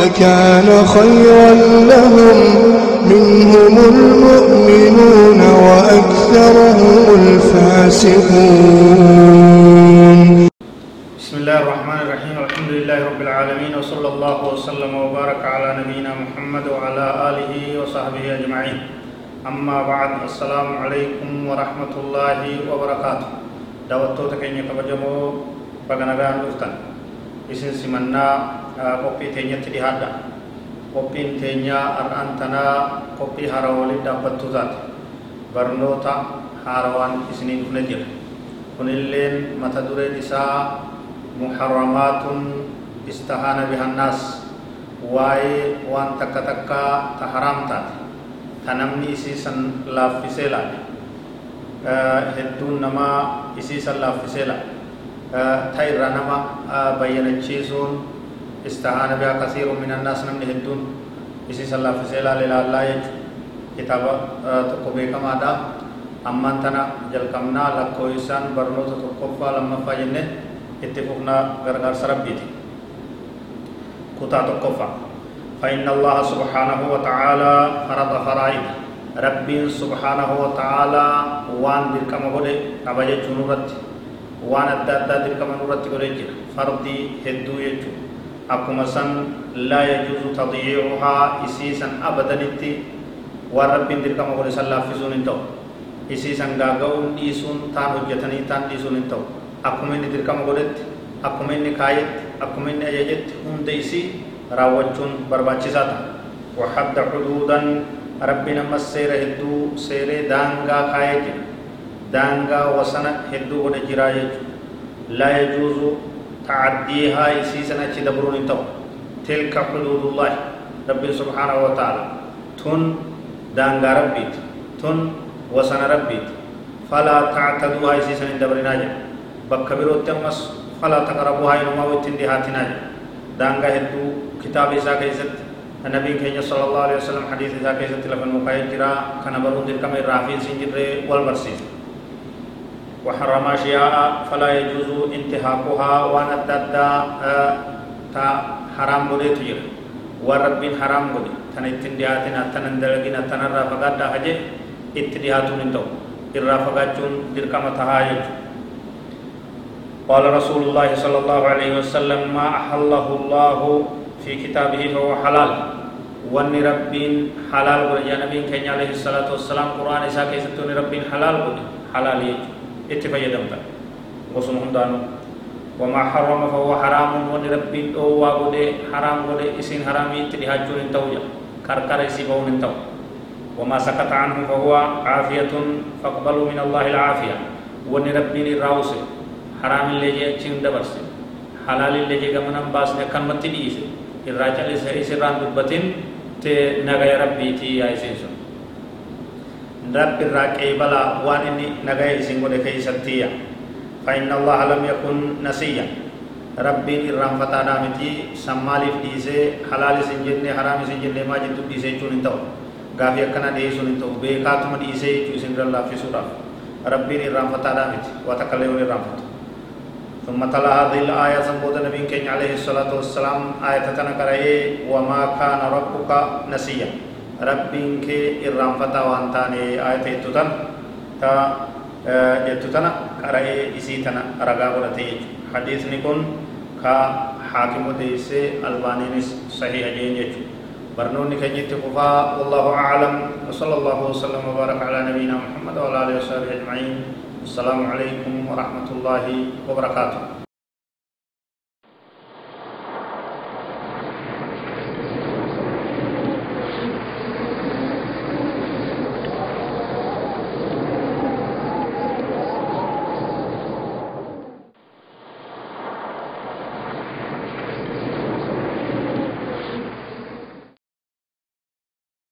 لكان خيرا لهم. منهم المؤمنون وأكثرهم الفاسقون. بسم الله الرحمن الرحيم. الحمد لله رب العالمين وصلى الله وسلم وبارك على نبينا محمد وعلى آله وصحبه أجمعين. أما بعد السلام عليكم ورحمة الله وبركاته. دعوتو تكيني كبجمو بغنغان دفتن. Isin simannaa qophii teenyatti dhihaadha qophiin teenya har'aan tanaa qophii haaraa waliin dhaabbattuu taate barnoota haarawaan isinii dhufne jira kunilleen mata dureen isaa muharramaatun istahaana bihannaas waa'ee waan takka takka ta haraam taate ta namni isiisan laaffisee laale hedduun namaa isiisan laaffisee laale تايرا نما بينچيسون استهان بها كثير من الناس نمن هدون اسی صلی اللہ فسیلہ لیلہ اللہ یج کتابا تکو بیکم آدھا أمان تنا جل کمنا لکو ایسان برنو تو قفا لما فاجننے اتفقنا غرغر سرب بیتی کتا تو قفا فإن الله سبحانه وتعالى فرض فرائض. ربي سبحانه وتعالى وان بركم هدى أبجد جنوبت waan adda addaa dirqama nurratti godhee jira fardii hedduu jechuudha akkuma san laa yajuuzu tadyiicuhaa isiisan abadanitti waan rabbiin dirqama godhe san laaffisuun hin ta'u isiisan gaaga'uun dhiisuun taan hojjetanii taan dhiisuun hin ta'u akkuma inni dirqama godhetti akkuma inni kaayetti akkuma inni ajajetti hunda isii raawwachuun barbaachisaa ta'a وحد حدودا ربنا مسير هدو سيري دانغا كايجي دانغا وسنة هدو قد جرايج لا يجوز تعديها يسيسنا اچي دبرون تو تلك حدود الله رب سبحانه وتعالى تن دانغا ربيت تن وسن ربيت فلا تعتدوها يسيسنا دبرنا جا بكبرو تمس فلا تقربوها ينما وتندي هاتنا جا دانغا هدو كتاب إسا كيست النبي كينيا صلى الله عليه وسلم حديث إسا كيست لفن مقايد جرا كان برون دل كمي رافين سنجر والمرسيس وحرم أشياء فلا يجوز انتهاكها وان الددا تا حرام بودي تجر ورب حرام بودي. تن اتندياتنا تنندلقنا تنرى فقد هجي اتدياتون انتو. fagaachuun dirqama tahaa jechuudha قال رسول الله صلى الله عليه وسلم ما أحله الله في كتابه فهو حلال. وان ربين حلال ورجع نبي كان عليه الصلاة والسلام قرآن إساء كيستون ربين حلال ودي حلال يجو fayyadamta gosuma hundaanu وما حرم فهو حرام ون ربي أو واغودي حرام غودي إسين حرامي تدهاجون انتوجا. كركر يسيبون انتو. وما سكت عنه فهو عافية فاقبلوا من الله العافية. ون ربي راوس. حرام اللي جي اچين دبرس. حلال اللي جي غمنا باس نے کن مت دیس الراجل سے إسران دبتين. تے نغي ربي تي ايسين رب الراكي بلا وانني نغاي سينغو دكاي ستيا فإن الله لم يكن نسيا ربي الرام فتا دامتي سمالي ديسه حلال سنجنه حرام سنجنه ما جتو ديسه چون انتو غافي اكنا دي سن انتو بے کاتم ديسه چو سنگر الله في سورة ربي الرام فتا دامتي وتكلم الرام ثم تلا هذه الآية سنبود نبي كين عليه الصلاة والسلام آية تنكره وما كان ربك نسيا waan taane ayata jettu tan ta jettu tana qara'ee isii tana ragaa godhate jechu hadiisni kun ka haakimu deeysee albaaniinis sahiha jeen jechu برنوني كجيت قفاء والله أعلم وصلى الله وسلم وبارك على نبينا محمد وعلى آله وصحبه أجمعين السلام عليكم ورحمة الله وبركاته